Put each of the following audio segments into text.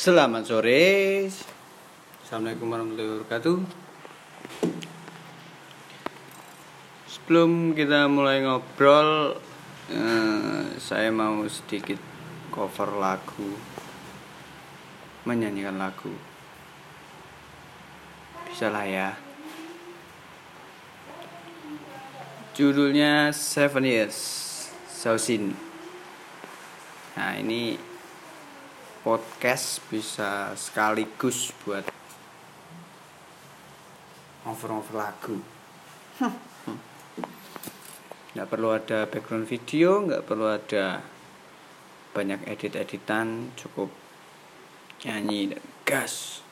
Selamat sore. Assalamualaikum warahmatullahi wabarakatuh. Sebelum kita mulai ngobrol, eh, saya mau sedikit cover lagu, menyanyikan lagu. Bisa lah ya. Judulnya Seven Years, Sausin. Nah ini podcast bisa sekaligus buat over-over lagu. Nggak perlu ada background video nggak perlu ada banyak edit-editan cukup nyanyi dan gas.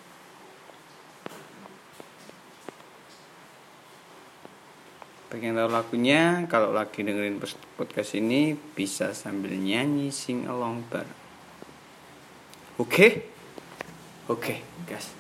Pengen tahu lagunya? Kalau lagi dengerin podcast ini bisa sambil nyanyi sing along bareng Oke? Oke, gas. Taking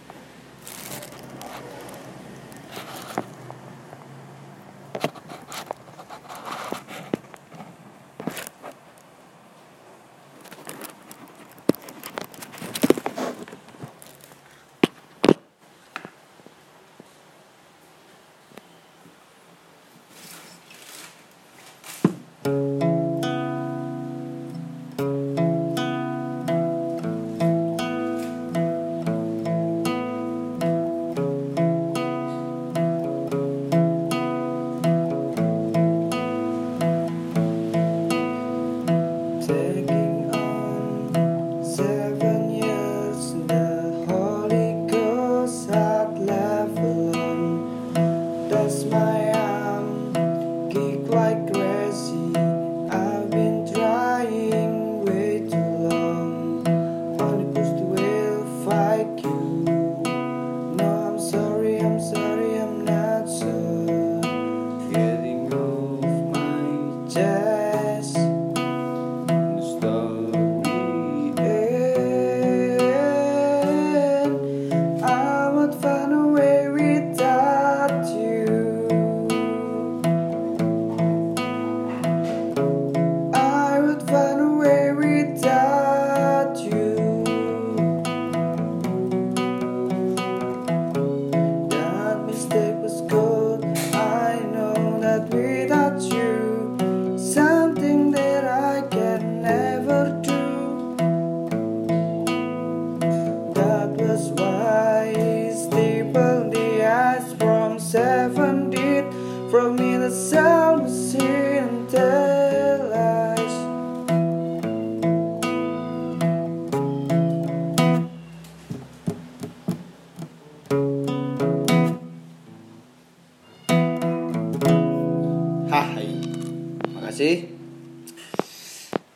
makasih.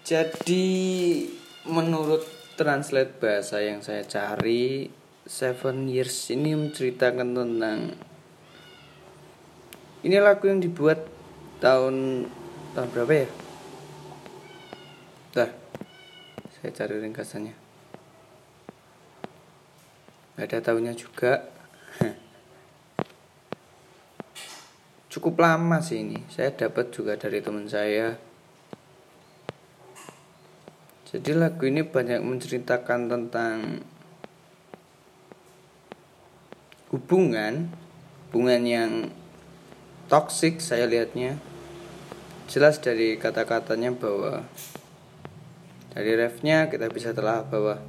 Jadi menurut translate bahasa yang saya cari, Seven Years ini menceritakan tentang ini lagu yang dibuat tahun tahun berapa ya? Bentar, saya cari ringkasannya. Ada tahunnya juga. Cukup lama sih ini. Saya dapat juga dari teman saya. Jadi lagu ini banyak menceritakan tentang hubungan, hubungan yang toksik saya lihatnya. Jelas dari kata-katanya bahwa dari refnya kita bisa telah bahwa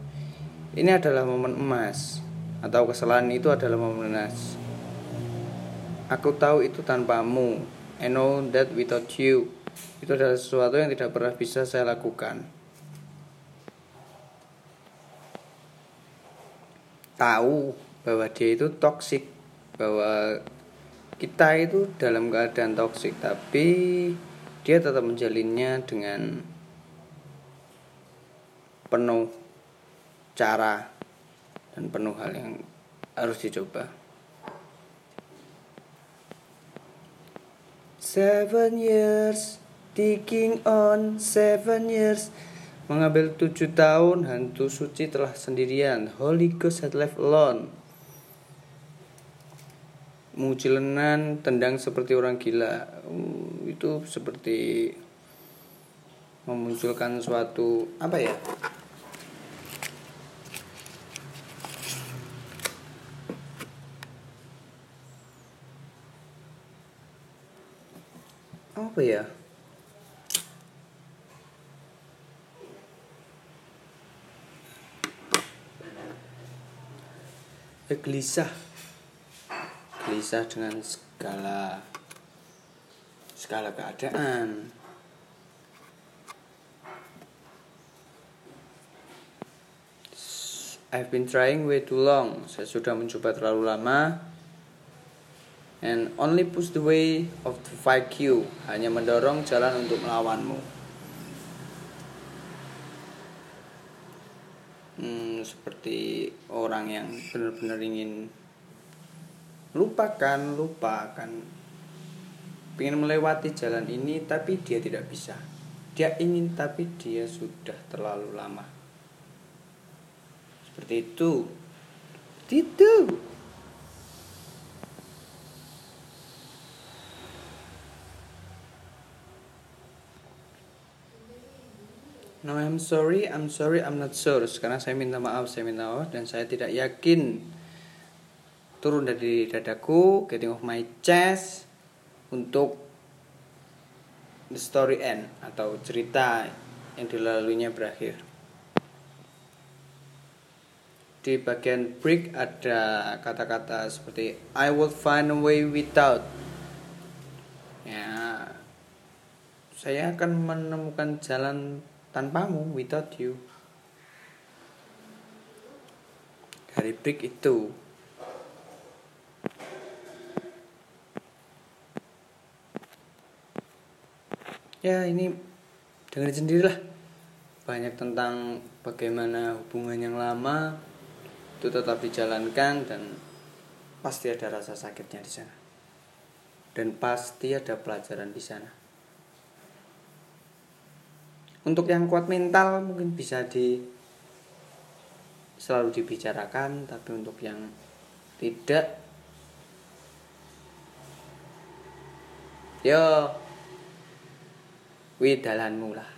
ini adalah momen emas atau kesalahan itu adalah momen emas. Aku tahu itu tanpamu. I know that without you. Itu adalah sesuatu yang tidak pernah bisa saya lakukan. tahu bahwa dia itu toksik bahwa kita itu dalam keadaan toksik tapi dia tetap menjalinnya dengan penuh cara dan penuh hal yang harus dicoba Seven years ticking on seven years. Mengambil tujuh tahun hantu suci telah sendirian. Holy Ghost had left alone. Mucilenan tendang seperti orang gila. Uh, Itu seperti memunculkan suatu apa ya apa ya? Ya gelisah. Gelisah dengan segala segala keadaan. I've been trying way too long. Saya sudah mencoba terlalu lama and only push the way of to fight you hanya mendorong jalan untuk melawanmu. Hmm, seperti orang yang benar-benar ingin lupakan lupakan. Ingin melewati jalan ini tapi dia tidak bisa. Dia ingin tapi dia sudah terlalu lama. Seperti itu. Itu No, I'm sorry, I'm sorry, I'm not sure. Sekarang saya minta maaf, saya minta maaf dan saya tidak yakin turun dari dadaku, getting off my chest untuk the story end atau cerita yang dilaluinya berakhir. Di bagian break ada kata-kata seperti I will find a way without. Ya, saya akan menemukan jalan tanpamu without you. Dari break itu. Ya ini dengerin sendirilah. Banyak tentang bagaimana hubungan yang lama itu tetap dijalankan dan pasti ada rasa sakitnya di sana. Dan pasti ada pelajaran di sana untuk yang kuat mental mungkin bisa di selalu dibicarakan tapi untuk yang tidak yo wi dalanmu lah.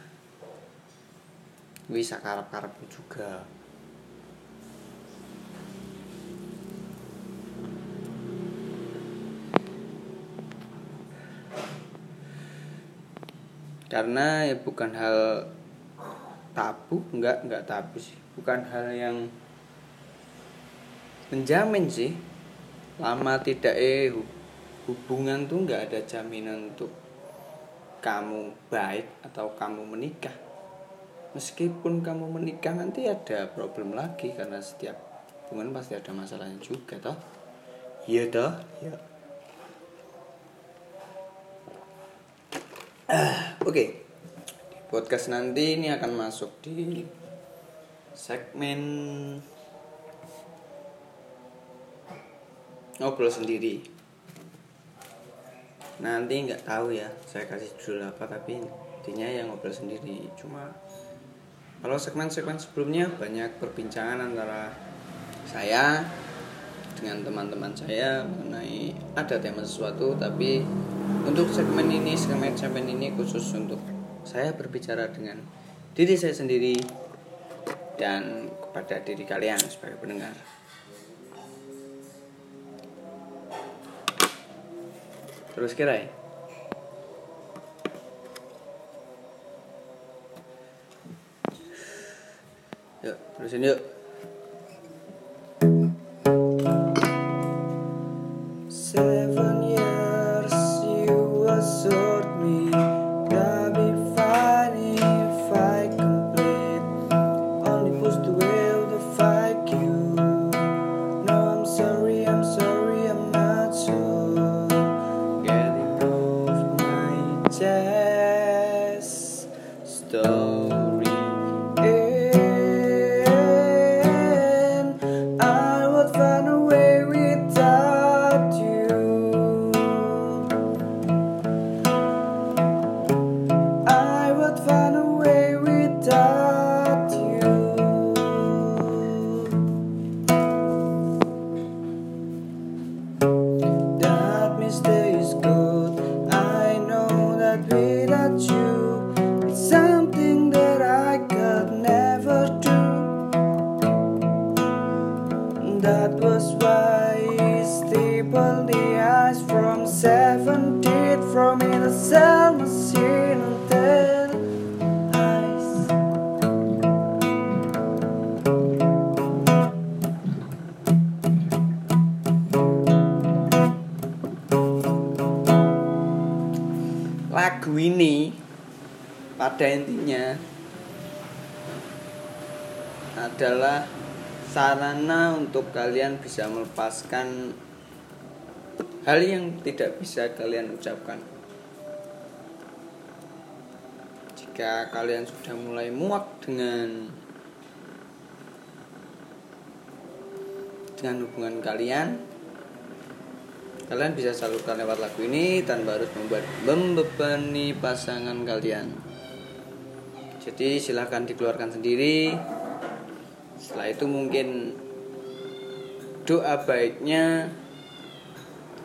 Wi sakarap-karapmu juga karena ya bukan hal tabu enggak enggak tabu sih. Bukan hal yang menjamin sih. Lama tidak eh hubungan tuh enggak ada jaminan untuk kamu baik atau kamu menikah. Meskipun kamu menikah nanti ada problem lagi karena setiap hubungan pasti ada masalahnya juga toh. Iya toh. Ya Oke, okay. podcast nanti ini akan masuk di segmen ngobrol sendiri. Nanti nggak tahu ya, saya kasih judul apa tapi intinya yang ngobrol sendiri. Cuma kalau segmen-segmen sebelumnya banyak perbincangan antara saya dengan teman-teman saya mengenai ada tema sesuatu tapi untuk segmen ini, segmen segmen ini khusus untuk saya berbicara dengan diri saya sendiri dan kepada diri kalian sebagai pendengar. Terus kira ya? Yuk, terusin yuk. Ini pada intinya adalah sarana untuk kalian bisa melepaskan hal yang tidak bisa kalian ucapkan. Jika kalian sudah mulai muak dengan dengan hubungan kalian, kalian bisa salurkan lewat lagu ini tanpa harus membuat membebani pasangan kalian. Jadi silahkan dikeluarkan sendiri. Setelah itu mungkin doa baiknya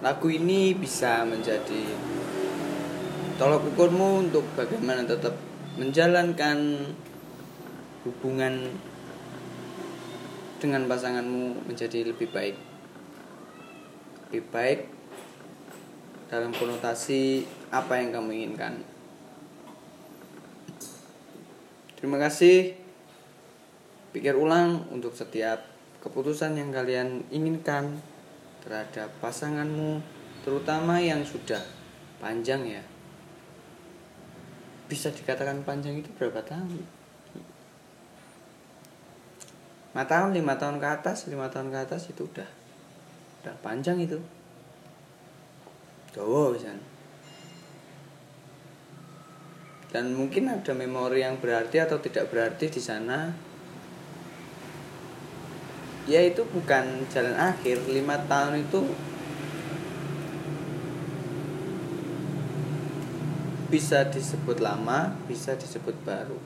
lagu ini bisa menjadi tolok ukurmu untuk bagaimana tetap menjalankan hubungan dengan pasanganmu menjadi lebih baik lebih baik dalam konotasi apa yang kamu inginkan. Terima kasih. Pikir ulang untuk setiap keputusan yang kalian inginkan terhadap pasanganmu, terutama yang sudah panjang ya. Bisa dikatakan panjang itu berapa tahun? 5 tahun, 5 tahun ke atas, 5 tahun ke atas itu udah udah panjang itu. Jawa bisa dan mungkin ada memori yang berarti atau tidak berarti di sana. Ya itu bukan jalan akhir. Lima tahun itu bisa disebut lama bisa disebut baru.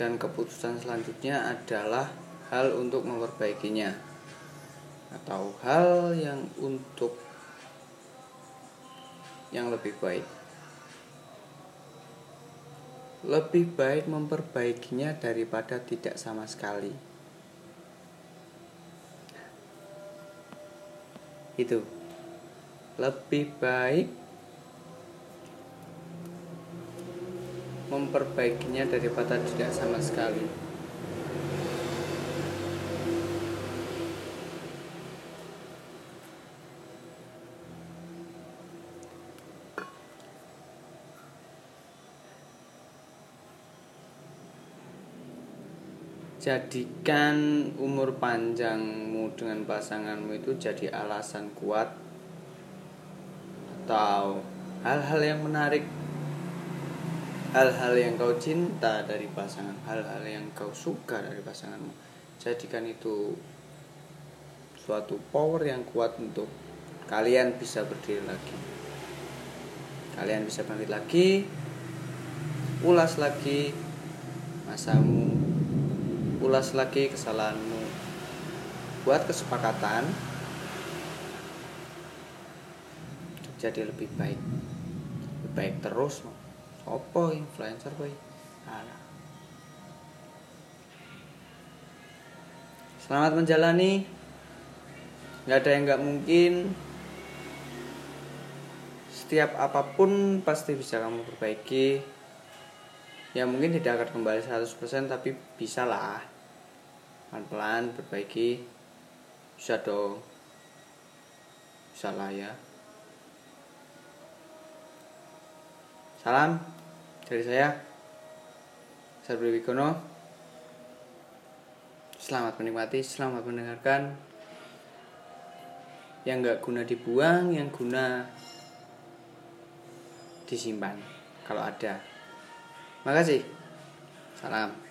Dan keputusan selanjutnya adalah hal untuk memperbaikinya atau hal yang untuk yang lebih baik. Lebih baik memperbaikinya daripada tidak sama sekali. Itu lebih baik memperbaikinya daripada tidak sama sekali. Jadikan umur panjangmu dengan pasanganmu itu jadi alasan kuat atau hal-hal yang menarik. Hal-hal yang kau cinta dari pasangan hal-hal yang kau suka dari pasanganmu. Jadikan itu suatu power yang kuat untuk kalian bisa berdiri lagi. Kalian bisa bangkit lagi ulas lagi masamu ulas lagi kesalahanmu. Buat kesepakatan jadi lebih baik. Lebih baik terus opo influencer boy? Selamat menjalani. Nggak ada yang nggak mungkin. Setiap apa pun pasti bisa kamu perbaiki ya mungkin tidak akan kembali 100% tapi bisa lah. Pelan-pelan perbaiki. Bisa dong. Bisa lah ya. Salam dari saya Sarbi Wikono selamat menikmati selamat mendengarkan. Yang nggak guna dibuang yang guna disimpan kalau ada Makasih. Salam.